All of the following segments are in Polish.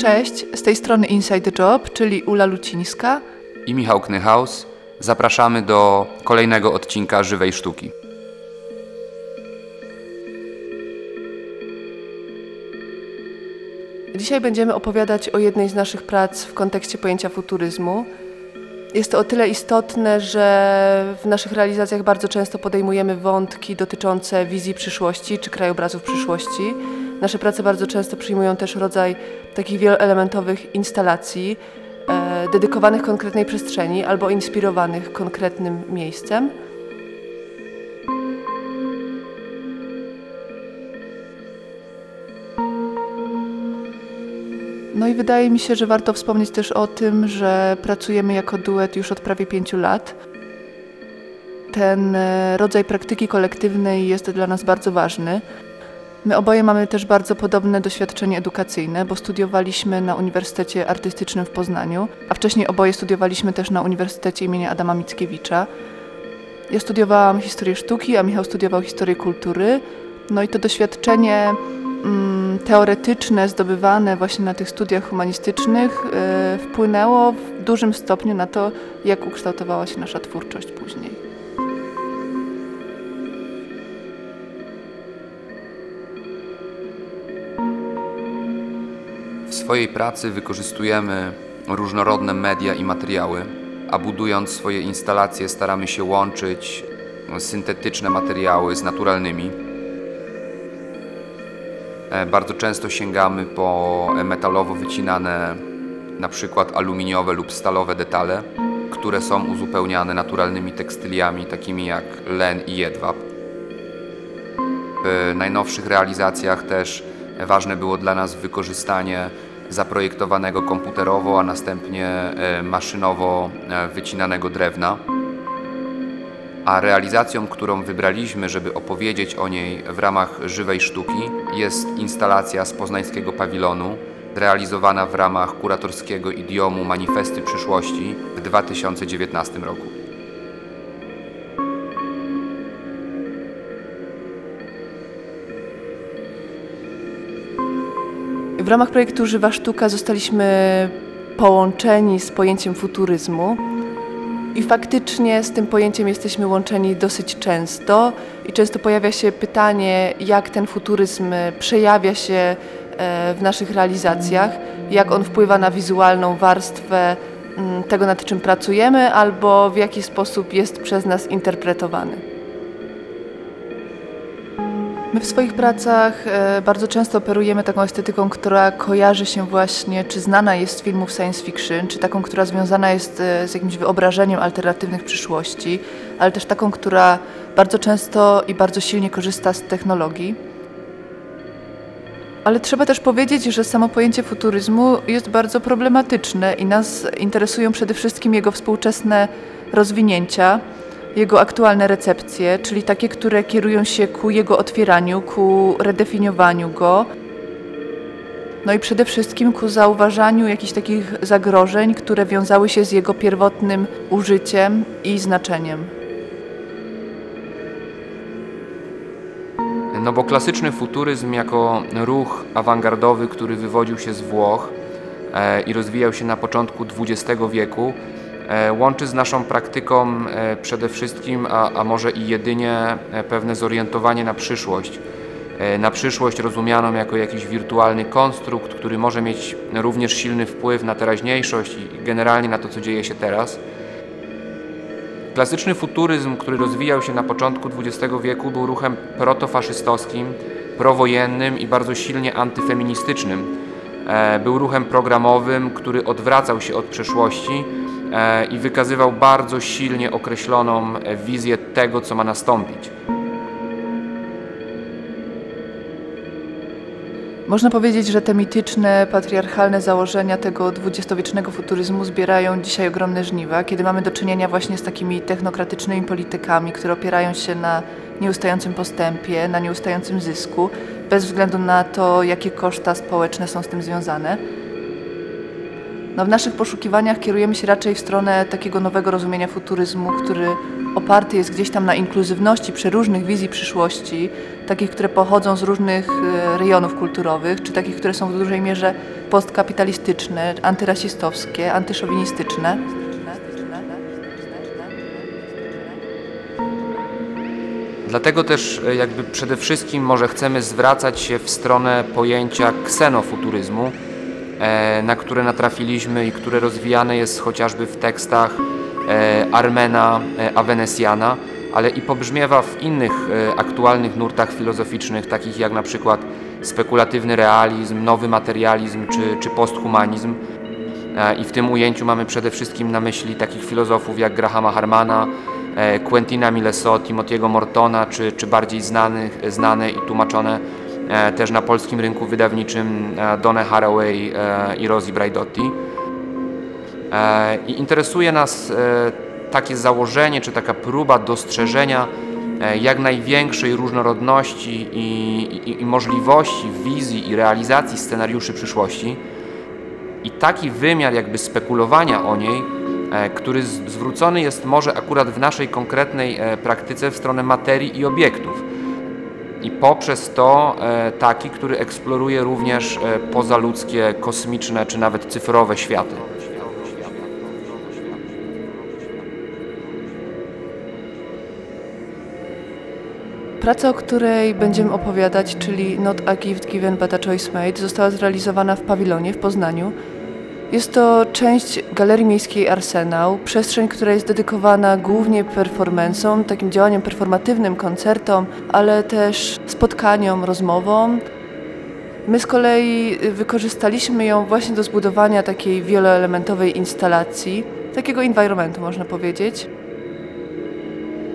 Cześć, z tej strony Inside Job, czyli Ula Lucińska. i Michał Knyhaus. Zapraszamy do kolejnego odcinka Żywej Sztuki. Dzisiaj będziemy opowiadać o jednej z naszych prac w kontekście pojęcia futuryzmu. Jest to o tyle istotne, że w naszych realizacjach bardzo często podejmujemy wątki dotyczące wizji przyszłości czy krajobrazów przyszłości. Nasze prace bardzo często przyjmują też rodzaj takich wieloelementowych instalacji, e, dedykowanych konkretnej przestrzeni albo inspirowanych konkretnym miejscem. No i wydaje mi się, że warto wspomnieć też o tym, że pracujemy jako duet już od prawie pięciu lat. Ten e, rodzaj praktyki kolektywnej jest dla nas bardzo ważny. My oboje mamy też bardzo podobne doświadczenie edukacyjne, bo studiowaliśmy na Uniwersytecie Artystycznym w Poznaniu, a wcześniej oboje studiowaliśmy też na Uniwersytecie imienia Adama Mickiewicza. Ja studiowałam historię sztuki, a Michał studiował historię kultury. No i to doświadczenie mm, teoretyczne zdobywane właśnie na tych studiach humanistycznych e, wpłynęło w dużym stopniu na to, jak ukształtowała się nasza twórczość później. Swojej pracy wykorzystujemy różnorodne media i materiały, a budując swoje instalacje staramy się łączyć syntetyczne materiały z naturalnymi. E, Bardzo często sięgamy po metalowo wycinane, na przykład aluminiowe lub stalowe detale, które są uzupełniane naturalnymi tekstyliami takimi jak len i jedwab. W najnowszych realizacjach też ważne było dla nas wykorzystanie zaprojektowanego komputerowo, a następnie e, maszynowo e, wycinanego drewna. A realizacją, którą wybraliśmy, żeby opowiedzieć o niej w ramach żywej sztuki, jest instalacja z poznańskiego pawilonu, realizowana w ramach kuratorskiego idiomu Manifesty Przyszłości w 2019 roku. Ramach projektu Żywa Sztuka zostaliśmy połączeni z pojęciem futuryzmu. I faktycznie z tym pojęciem jesteśmy łączeni dosyć często i często pojawia się pytanie, jak ten futuryzm przejawia się e, w naszych realizacjach, jak on wpływa na wizualną warstwę mm, tego, nad czym pracujemy, albo w jaki sposób jest przez nas interpretowany. My w swoich pracach e, bardzo często operujemy taką estetyką, która kojarzy się właśnie, czy znana jest z filmów science fiction, czy taką, która związana jest e, z jakimś wyobrażeniem alternatywnych przyszłości, ale też taką, która bardzo często i bardzo silnie korzysta z technologii. Ale trzeba też powiedzieć, że samo pojęcie futuryzmu jest bardzo problematyczne i nas interesują przede wszystkim jego współczesne rozwinięcia, jego aktualne recepcje, czyli takie, które kierują się ku jego otwieraniu, ku redefiniowaniu go. No i przede wszystkim ku zauważaniu jakichś takich zagrożeń, które wiązały się z jego pierwotnym użyciem i znaczeniem. No bo klasyczny futuryzm jako ruch awangardowy, który wywodził się z Włoch e, i rozwijał się na początku XX wieku, łączy z naszą praktyką e, przede wszystkim, a, a może i jedynie e, pewne zorientowanie na przyszłość. E, na przyszłość rozumianą jako jakiś wirtualny konstrukt, który może mieć również silny wpływ na teraźniejszość i generalnie na to, co dzieje się teraz. Klasyczny futuryzm, który rozwijał się na początku XX wieku, był ruchem protofaszystowskim, prowojennym i bardzo silnie antyfeministycznym. E, Był ruchem programowym, który odwracał się od przeszłości e, i wykazywał bardzo silnie określoną e, wizję tego, co ma nastąpić. Można powiedzieć, że te mityczne, patriarchalne założenia tego dwudziestowiecznego futuryzmu zbierają dzisiaj ogromne żniwa, kiedy mamy do czynienia właśnie z takimi technokratycznymi politykami, które opierają się na nieustającym postępie, na nieustającym zysku, bez względu na to, jakie koszta społeczne są z tym związane. No, w naszych poszukiwaniach kierujemy się raczej w stronę takiego nowego rozumienia futuryzmu, który oparty jest gdzieś tam na inkluzywności przeróżnych wizji przyszłości, takich, które pochodzą z różnych e, rejonów kulturowych, czy takich, które są w dużej mierze postkapitalistyczne, antyrasistowskie, antyszowinistyczne. Dlatego też e, jakby przede wszystkim może chcemy zwracać się w stronę pojęcia ksenofuturyzmu, na które natrafiliśmy i które rozwijane jest chociażby w tekstach e, Armena Avenesiana, ale i pobrzmiewa w innych aktualnych nurtach filozoficznych, takich jak na przykład spekulatywny realizm, nowy materializm czy, czy posthumanizm. I w tym ujęciu mamy przede wszystkim na myśli takich filozofów jak Grahama Harmana, E, Quentina Mileso, Timotiego Mortona, czy, czy bardziej znanych, znane i tłumaczone e, też na polskim rynku wydawniczym e, Donne Haraway i Rosie Braidotti. I interesuje nas takie założenie, czy taka próba dostrzeżenia jak największej różnorodności i, i, i możliwości wizji i realizacji scenariuszy przyszłości. I taki wymiar jakby spekulowania o niej E, który zwrócony jest może akurat w naszej konkretnej e, praktyce w stronę materii i obiektów. I poprzez to e, taki, który eksploruje również pozaludzkie, kosmiczne czy nawet cyfrowe światy. Praca, o której będziemy opowiadać, czyli Not a Gift Given but a Choice Made, została zrealizowana w pawilonie w Poznaniu jest to część Galerii Miejskiej Arsenał, przestrzeń, która jest dedykowana głównie performanceom, takim działaniom performatywnym, koncertom, ale też spotkaniom, rozmowom. My z kolei wykorzystaliśmy ją właśnie do zbudowania takiej wieloelementowej instalacji, takiego environmentu można powiedzieć.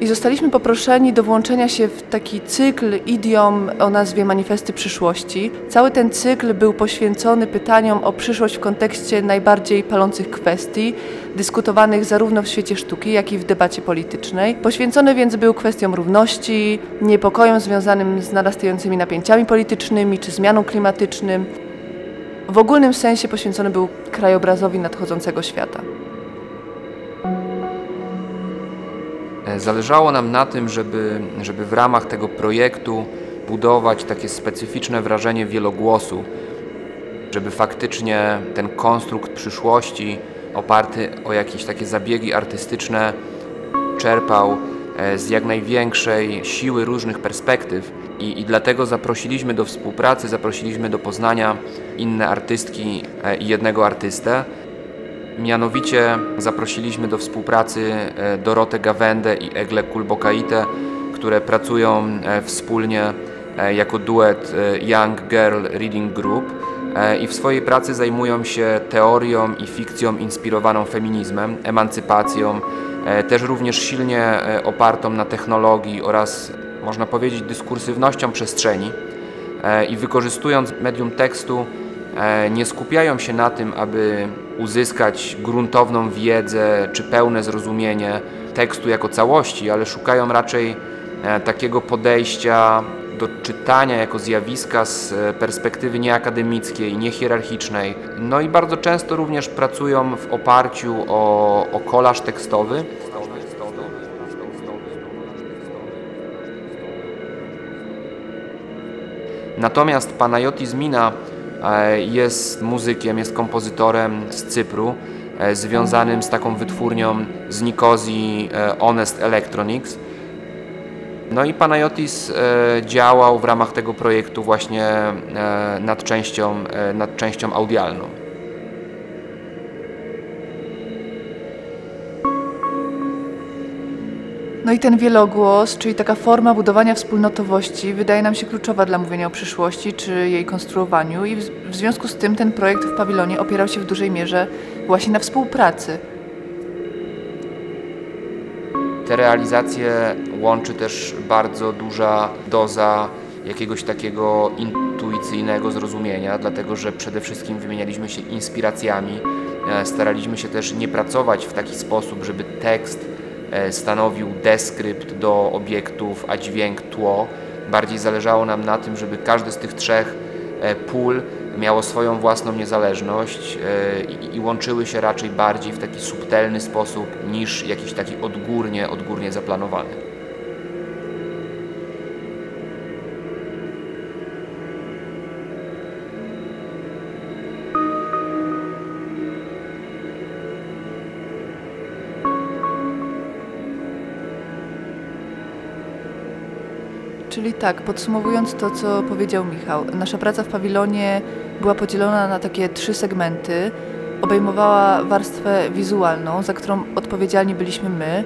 I zostaliśmy poproszeni do włączenia się w taki cykl idiom o nazwie Manifesty Przyszłości. Cały ten cykl był poświęcony pytaniom o przyszłość w kontekście najbardziej palących kwestii, dyskutowanych zarówno w świecie sztuki, jak i w debacie politycznej. Poświęcony więc był kwestiom równości, niepokojom związanym z narastającymi napięciami politycznymi czy zmianą klimatycznym. W ogólnym sensie poświęcony był krajobrazowi nadchodzącego świata. Zależało nam na tym, żeby, żeby w ramach tego projektu budować takie specyficzne wrażenie wielogłosu, żeby faktycznie ten konstrukt przyszłości oparty o jakieś takie zabiegi artystyczne czerpał e, z jak największej siły różnych perspektyw i, i dlatego zaprosiliśmy do współpracy, zaprosiliśmy do Poznania inne artystki e, i jednego artystę. Mianowicie zaprosiliśmy do współpracy e, Dorotę Gawędę i Egle Kulbokaite, które pracują e, wspólnie e, jako duet Young Girl Reading Group i w swojej pracy zajmują się teorią i fikcją inspirowaną feminizmem, emancypacją, też również silnie opartą na technologii oraz można powiedzieć dyskursywnością przestrzeni i wykorzystując medium tekstu nie skupiają się na tym, aby uzyskać gruntowną wiedzę czy pełne zrozumienie tekstu jako całości, ale szukają raczej e, takiego podejścia do czytania jako zjawiska z e, perspektywy nieakademickiej, niehierarchicznej. No i bardzo często również pracują w oparciu o, o kolaż tekstowy. Natomiast Panayotis Mina E, jest muzykiem, jest kompozytorem z Cypru, e, związanym z taką wytwórnią z Nikozji e, Honest Electronics. No i Panayotis działał w ramach tego projektu właśnie nad częścią, nad częścią audialną. No i ten wielogłos, czyli taka forma budowania wspólnotowości, wydaje nam się kluczowa dla mówienia o przyszłości czy jej konstruowaniu, i w, związku z tym ten projekt w pawilonie opierał się w dużej mierze właśnie na współpracy. Te realizacje łączy też bardzo duża doza jakiegoś takiego intuicyjnego zrozumienia, dlatego że przede wszystkim wymienialiśmy się inspiracjami. E, staraliśmy się też nie pracować w taki sposób, żeby tekst stanowił deskrypt do obiektów, a dźwięk tło. Bardziej zależało nam na tym, żeby każdy z tych trzech e, pól miało swoją własną niezależność e, i łączyły się raczej bardziej w taki subtelny sposób niż jakiś taki odgórnie, odgórnie zaplanowany. Czyli tak, podsumowując to, co powiedział Michał, nasza praca w pawilonie była podzielona na takie trzy segmenty. Obejmowała warstwę wizualną, za którą odpowiedzialni byliśmy my.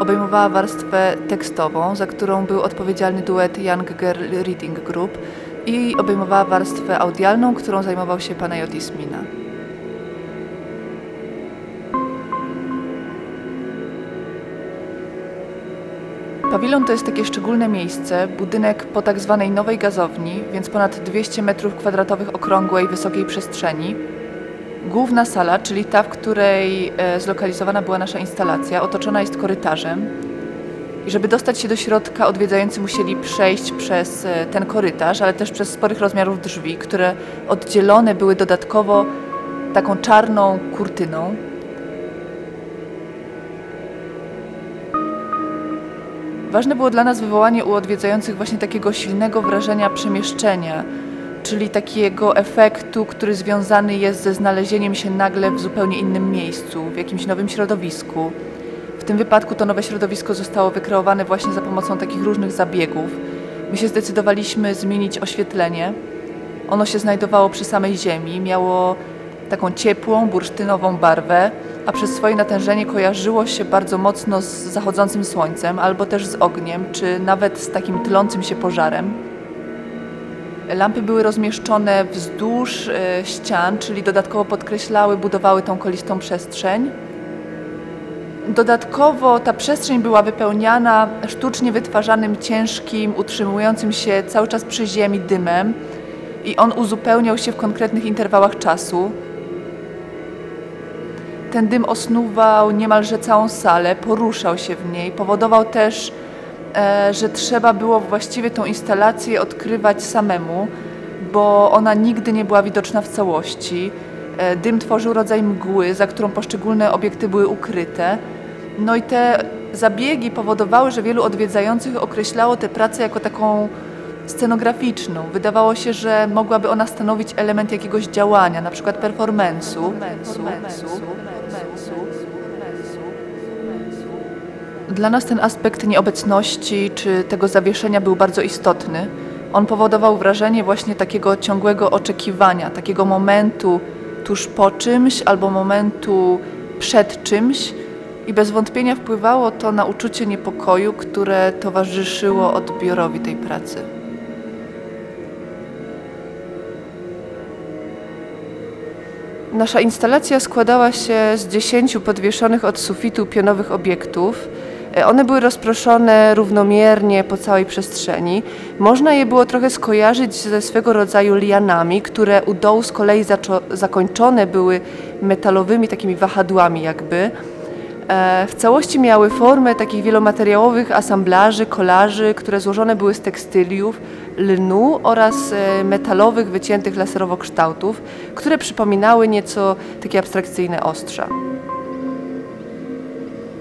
Obejmowała warstwę tekstową, za którą był odpowiedzialny duet Young Girl Reading Group i obejmowała warstwę audialną, którą zajmował się Panayotis Mina. Pawilon to jest takie szczególne miejsce, budynek po tak zwanej nowej gazowni, więc ponad 200 metrów kwadratowych okrągłej, wysokiej przestrzeni. Główna sala, czyli ta, w której e, zlokalizowana była nasza instalacja, otoczona jest korytarzem. I żeby dostać się do środka, odwiedzający musieli przejść przez e, ten korytarz, ale też przez sporych rozmiarów drzwi, które oddzielone były dodatkowo taką czarną kurtyną. Ważne było dla nas wywołanie u odwiedzających właśnie takiego silnego wrażenia przemieszczenia, czyli takiego efektu, który związany jest ze znalezieniem się nagle w zupełnie innym miejscu, w jakimś nowym środowisku. W tym wypadku to nowe środowisko zostało wykreowane właśnie za pomocą takich różnych zabiegów. My się zdecydowaliśmy zmienić oświetlenie. Ono się znajdowało przy samej ziemi, miało taką ciepłą, bursztynową barwę, a przez swoje natężenie kojarzyło się bardzo mocno z zachodzącym słońcem, albo też z ogniem, czy nawet z takim tlącym się pożarem. Lampy były rozmieszczone wzdłuż e, ścian, czyli dodatkowo podkreślały, budowały tą kolistą przestrzeń. Dodatkowo ta przestrzeń była wypełniana sztucznie wytwarzanym, ciężkim, utrzymującym się cały czas przy ziemi dymem i on uzupełniał się w konkretnych interwałach czasu. Ten dym osnuwał niemalże całą salę, poruszał się w niej, powodował też, e, że trzeba było właściwie tą instalację odkrywać samemu, bo ona nigdy nie była widoczna w całości. E, Dym tworzył rodzaj mgły, za którą poszczególne obiekty były ukryte. No i te zabiegi powodowały, że wielu odwiedzających określało tę pracę jako taką scenograficzną. Wydawało się, że mogłaby ona stanowić element jakiegoś działania, na przykład performance'u. Dla nas ten aspekt nieobecności czy tego zawieszenia był bardzo istotny. On powodował wrażenie właśnie takiego ciągłego oczekiwania, takiego momentu tuż po czymś albo momentu przed czymś i bez wątpienia wpływało to na uczucie niepokoju, które towarzyszyło odbiorowi tej pracy. Nasza instalacja składała się z dziesięciu podwieszonych od sufitu pionowych obiektów. E, One były rozproszone równomiernie po całej przestrzeni. Można je było trochę skojarzyć ze swego rodzaju lianami, które u dołu z kolei zakończone były metalowymi takimi wahadłami jakby. E, W całości miały formę takich wielomateriałowych asamblaży, kolaży, które złożone były z tekstyliów, lnu oraz e, metalowych, wyciętych laserowo kształtów, które przypominały nieco takie abstrakcyjne ostrza.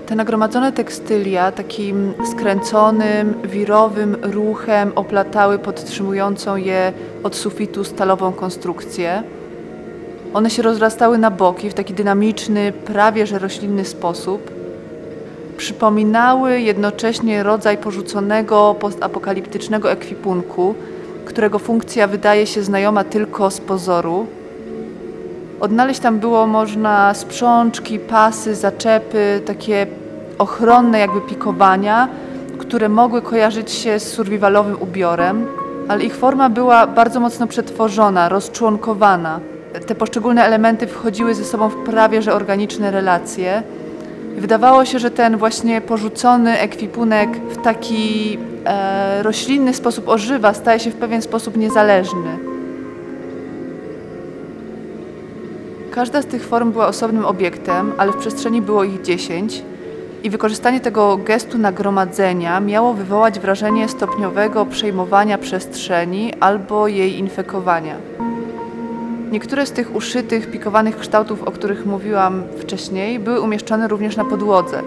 Te nagromadzone tekstylia takim skręconym, wirowym ruchem oplatały podtrzymującą je od sufitu stalową konstrukcję. One się rozrastały na boki w taki dynamiczny, prawie że roślinny sposób. Przypominały jednocześnie rodzaj porzuconego, postapokaliptycznego ekwipunku, którego funkcja wydaje się znajoma tylko z pozoru. Odnaleźć tam było można sprzączki, pasy, zaczepy, takie ochronne jakby pikowania, które mogły kojarzyć się z survivalowym ubiorem, ale ich forma była bardzo mocno przetworzona, rozczłonkowana. Te poszczególne elementy wchodziły ze sobą w prawie że organiczne relacje. Wydawało się, że ten właśnie porzucony ekwipunek w taki e, roślinny sposób ożywa, staje się w pewien sposób niezależny. Każda z tych form była osobnym obiektem, ale w przestrzeni było ich dziesięć. I wykorzystanie tego gestu nagromadzenia miało wywołać wrażenie stopniowego przejmowania przestrzeni albo jej infekowania. Niektóre z tych uszytych, pikowanych kształtów, o których mówiłam wcześniej, były umieszczone również na podłodze.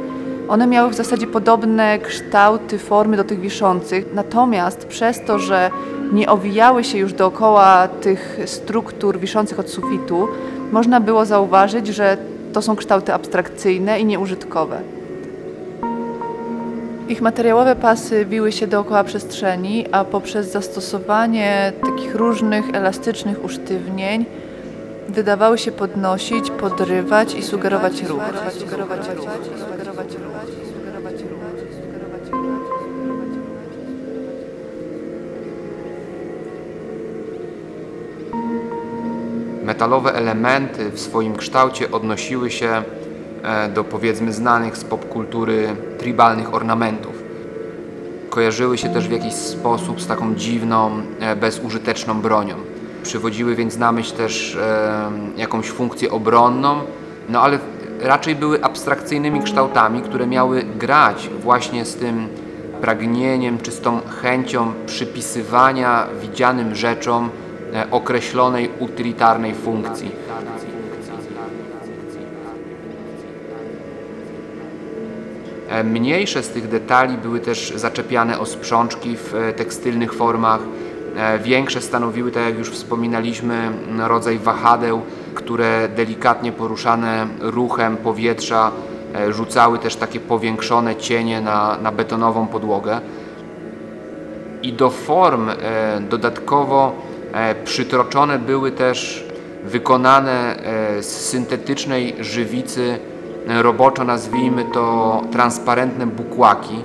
One miały w zasadzie podobne kształty, formy do tych wiszących, natomiast przez to, że nie owijały się już dookoła tych struktur wiszących od sufitu, można było zauważyć, że to są kształty abstrakcyjne i nieużytkowe. Ich materiałowe pasy wiły się dookoła przestrzeni, a poprzez zastosowanie takich różnych elastycznych usztywnień wydawały się podnosić, podrywać i sugerować ruch. Metalowe elementy w swoim kształcie odnosiły się do powiedzmy znanych z popkultury tribalnych ornamentów. Kojarzyły się też w jakiś sposób z taką dziwną, e, bezużyteczną bronią. Przywodziły więc na myśl też e, jakąś funkcję obronną, no ale raczej były abstrakcyjnymi kształtami, które miały grać właśnie z tym pragnieniem czy z tą chęcią przypisywania widzianym rzeczom e, określonej utylitarnej funkcji. E, Mniejsze z tych detali były też zaczepiane o sprzączki w e, tekstylnych formach. E, Większe stanowiły, tak jak już wspominaliśmy, rodzaj wahadeł, które delikatnie poruszane ruchem powietrza e, rzucały też takie powiększone cienie na, na betonową podłogę. I do form e, dodatkowo e, przytroczone były też wykonane e, z syntetycznej żywicy, e, roboczo nazwijmy to transparentne bukłaki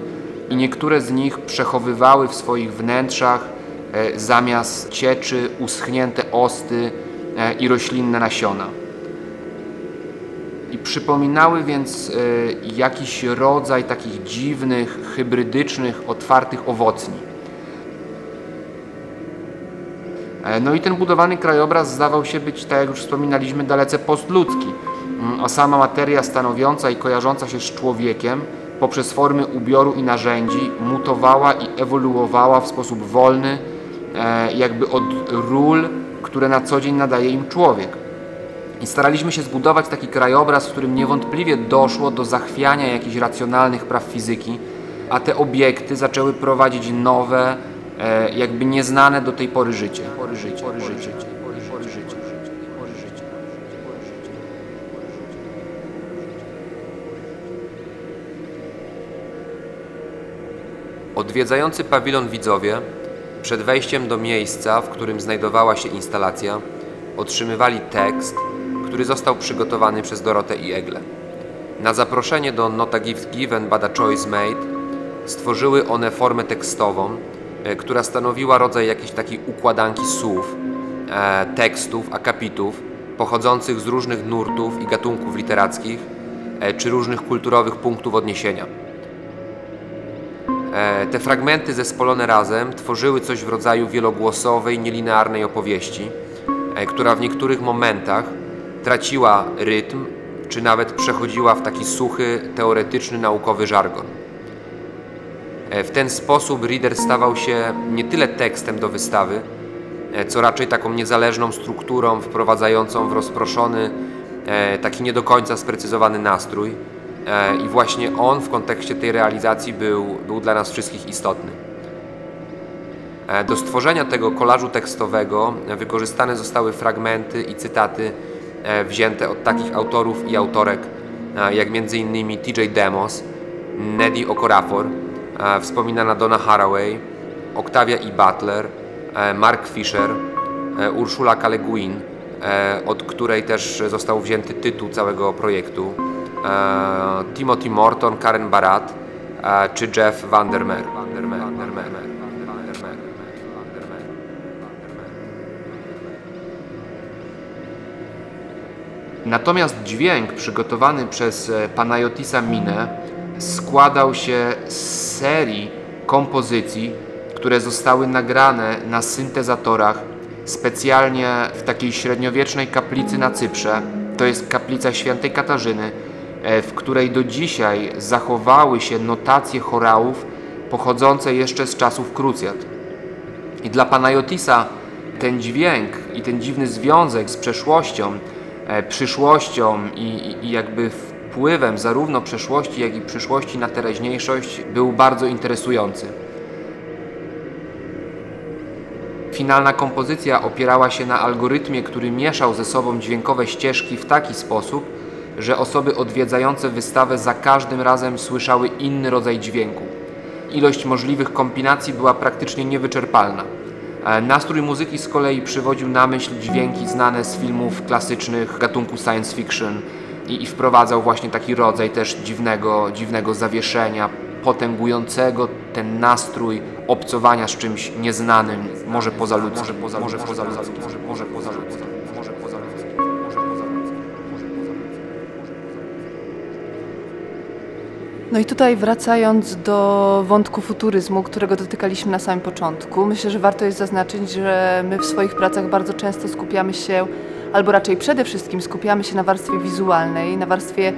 i niektóre z nich przechowywały w swoich wnętrzach e, zamiast cieczy uschnięte osty e, i roślinne nasiona. I przypominały więc e, jakiś rodzaj takich dziwnych, hybrydycznych, otwartych owocni. No i ten budowany krajobraz zdawał się być, tak jak już wspominaliśmy, dalece postludzki, a sama materia stanowiąca i kojarząca się z człowiekiem poprzez formy ubioru i narzędzi mutowała i ewoluowała w sposób wolny, e, jakby od ról, które na co dzień nadaje im człowiek. I staraliśmy się zbudować taki krajobraz, w którym niewątpliwie doszło do zachwiania jakichś racjonalnych praw fizyki, a te obiekty zaczęły prowadzić nowe, e, jakby nieznane do tej pory życie. Pory życie, pory życie, pory życie, pory życie, pory życie. Odwiedzający pawilon widzowie przed wejściem do miejsca, w którym znajdowała się instalacja, otrzymywali tekst, który został przygotowany przez Dorotę i Egle. Na zaproszenie do Not a Gift Given But a Choice Made stworzyły one formę tekstową, e, która stanowiła rodzaj jakiejś takiej układanki słów, e, tekstów, akapitów pochodzących z różnych nurtów i gatunków literackich e, czy różnych kulturowych punktów odniesienia. E, Te fragmenty zespolone razem tworzyły coś w rodzaju wielogłosowej, nielinearnej opowieści, e, która w niektórych momentach traciła rytm, czy nawet przechodziła w taki suchy, teoretyczny, naukowy żargon. E, W ten sposób reader stawał się nie tyle tekstem do wystawy, co raczej taką niezależną strukturą wprowadzającą w rozproszony, taki nie do końca sprecyzowany nastrój. E, I właśnie on w kontekście tej realizacji był, był dla nas wszystkich istotny. E, Do stworzenia tego kolażu tekstowego wykorzystane zostały fragmenty i cytaty e, wzięte od takich autorów i autorek jak m.in. TJ Demos, Neddy Okorafor, wspominana Donna Haraway, Octavia E. Butler, Mark Fisher, e, Ursula K. Le Guin, e, od której też został wzięty tytuł całego projektu, Timothy Morton, Karen Barat e, czy Jeff Vandermeer. Natomiast dźwięk przygotowany przez e, Panayotisa Minę składał się z serii kompozycji, które zostały nagrane na syntezatorach specjalnie w takiej średniowiecznej kaplicy na Cyprze. To jest kaplica świętej Katarzyny, e, w której do dzisiaj zachowały się notacje chorałów pochodzące jeszcze z czasów krucjat. I dla Panajotisa ten dźwięk i ten dziwny związek z przeszłością, e, przyszłością i, i jakby wpływem zarówno przeszłości, jak i przyszłości na teraźniejszość był bardzo interesujący. Finalna kompozycja opierała się na algorytmie, który mieszał ze sobą dźwiękowe ścieżki w taki sposób, że osoby odwiedzające wystawę za każdym razem słyszały inny rodzaj dźwięku. Ilość możliwych kombinacji była praktycznie niewyczerpalna. E, Nastrój muzyki z kolei przywodził na myśl dźwięki znane z filmów klasycznych gatunku science fiction i, i wprowadzał właśnie taki rodzaj też dziwnego, dziwnego zawieszenia, potęgującego ten nastrój obcowania z czymś nieznanym, może pozaludzkim, może poza, pozaludzkim, może, może pozaludzkim, No i tutaj wracając do wątku futuryzmu, którego dotykaliśmy na samym początku, myślę, że warto jest zaznaczyć, że my w swoich pracach bardzo często skupiamy się, albo raczej przede wszystkim skupiamy się na warstwie wizualnej, na warstwie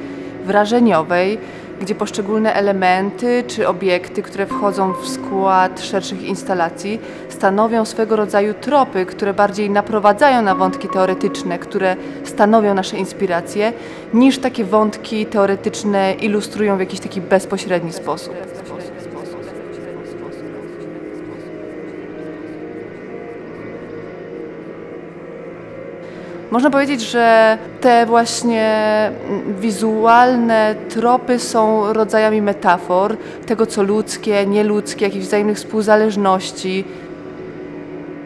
wrażeniowej, gdzie poszczególne elementy czy obiekty, które wchodzą w skład szerszych instalacji, stanowią swego rodzaju tropy, które bardziej naprowadzają na wątki teoretyczne, które stanowią nasze inspiracje, niż takie wątki teoretyczne ilustrują w jakiś taki bezpośredni sposób. Można powiedzieć, że te właśnie wizualne tropy są rodzajami metafor tego, co ludzkie, nieludzkie, jakichś wzajemnych współzależności.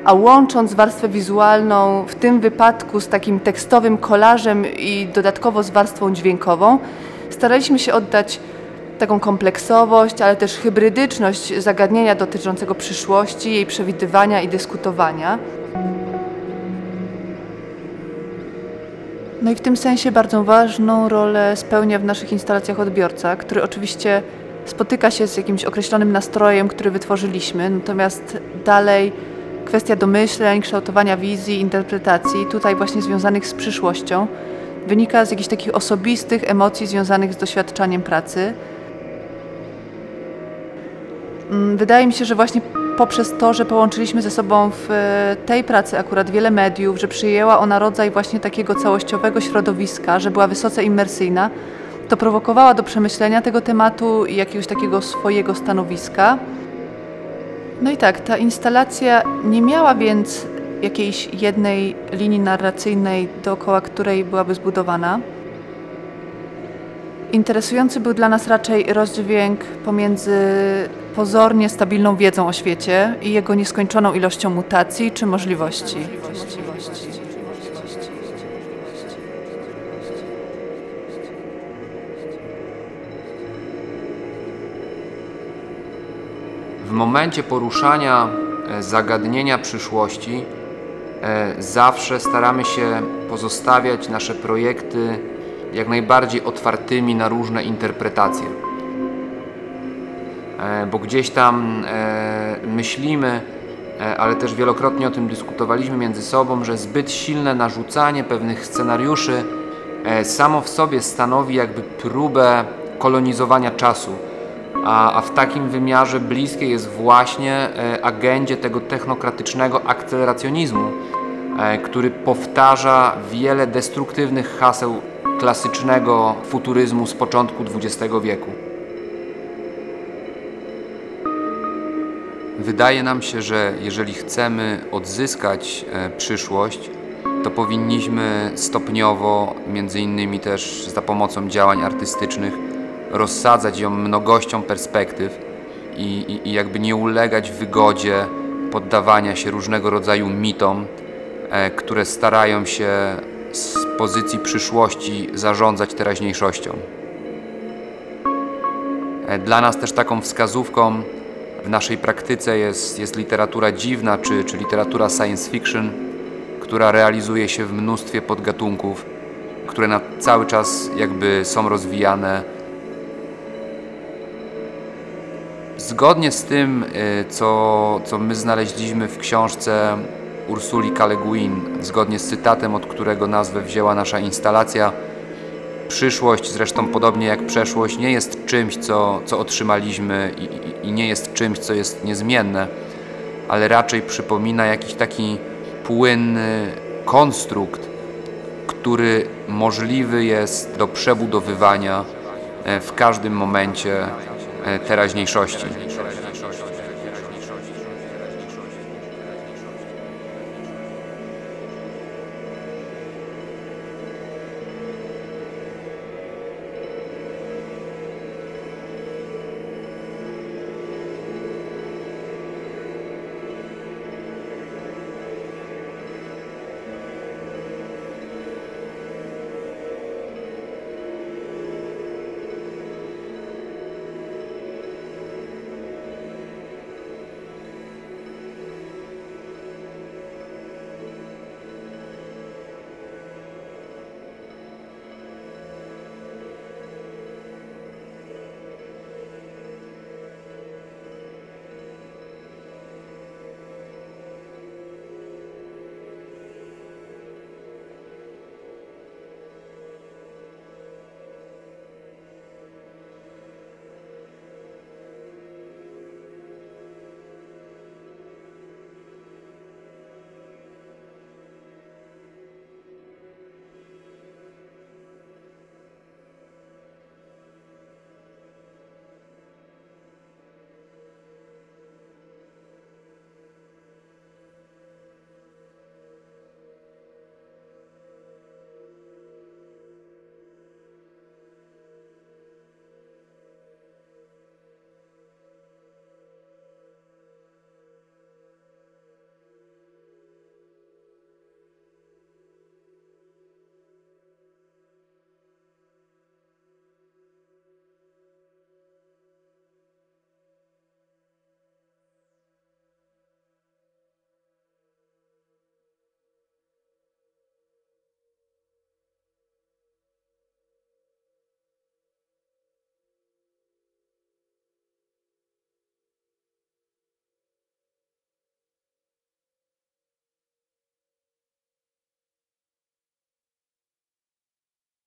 A łącząc warstwę wizualną w tym wypadku z takim tekstowym kolażem i dodatkowo z warstwą dźwiękową, staraliśmy się oddać taką kompleksowość, ale też hybrydyczność zagadnienia dotyczącego przyszłości, jej przewidywania i dyskutowania. No i w tym sensie bardzo ważną rolę spełnia w naszych instalacjach odbiorca, który oczywiście spotyka się z jakimś określonym nastrojem, który wytworzyliśmy, natomiast dalej kwestia domyśleń, kształtowania wizji, interpretacji, tutaj właśnie związanych z przyszłością, wynika z jakichś takich osobistych emocji związanych z doświadczaniem pracy. Mm, Wydaje mi się, że właśnie poprzez to, że połączyliśmy ze sobą w e, tej pracy akurat wiele mediów, że przyjęła ona rodzaj właśnie takiego całościowego środowiska, że była wysoce imersyjna, to prowokowała do przemyślenia tego tematu i jakiegoś takiego swojego stanowiska. No i tak, ta instalacja nie miała więc jakiejś jednej linii narracyjnej, dookoła której byłaby zbudowana. Interesujący był dla nas raczej rozdźwięk pomiędzy pozornie stabilną wiedzą o świecie i jego nieskończoną ilością mutacji czy możliwości. W momencie poruszania e, zagadnienia przyszłości e, zawsze staramy się pozostawiać nasze projekty jak najbardziej otwartymi na różne interpretacje. E, Bo gdzieś tam myślimy, ale też wielokrotnie o tym dyskutowaliśmy między sobą, że zbyt silne narzucanie pewnych scenariuszy samo w sobie stanowi jakby próbę kolonizowania czasu. A, a w takim wymiarze bliskie jest właśnie e, agendzie tego technokratycznego akceleracjonizmu, e, który powtarza wiele destruktywnych haseł klasycznego futuryzmu z początku XX wieku. Wydaje nam się, że jeżeli chcemy odzyskać e, przyszłość, to powinniśmy stopniowo, między innymi też za pomocą działań artystycznych, rozsadzać ją mnogością perspektyw i, i, i jakby nie ulegać wygodzie poddawania się różnego rodzaju mitom, e, które starają się z pozycji przyszłości zarządzać teraźniejszością. E, Dla nas też taką wskazówką w naszej praktyce jest, jest literatura dziwna czy, czy literatura science fiction, która realizuje się w mnóstwie podgatunków, które na cały czas jakby są rozwijane. Zgodnie z tym, y, co, co my znaleźliśmy w książce Ursuli K. Le Guin, zgodnie z cytatem, od którego nazwę wzięła nasza instalacja, Przyszłość, zresztą podobnie jak przeszłość, nie jest czymś, co, co otrzymaliśmy i, i, i nie jest czymś, co jest niezmienne, ale raczej przypomina jakiś taki płynny konstrukt, który możliwy jest do przebudowywania e, w każdym momencie teraźniejszości.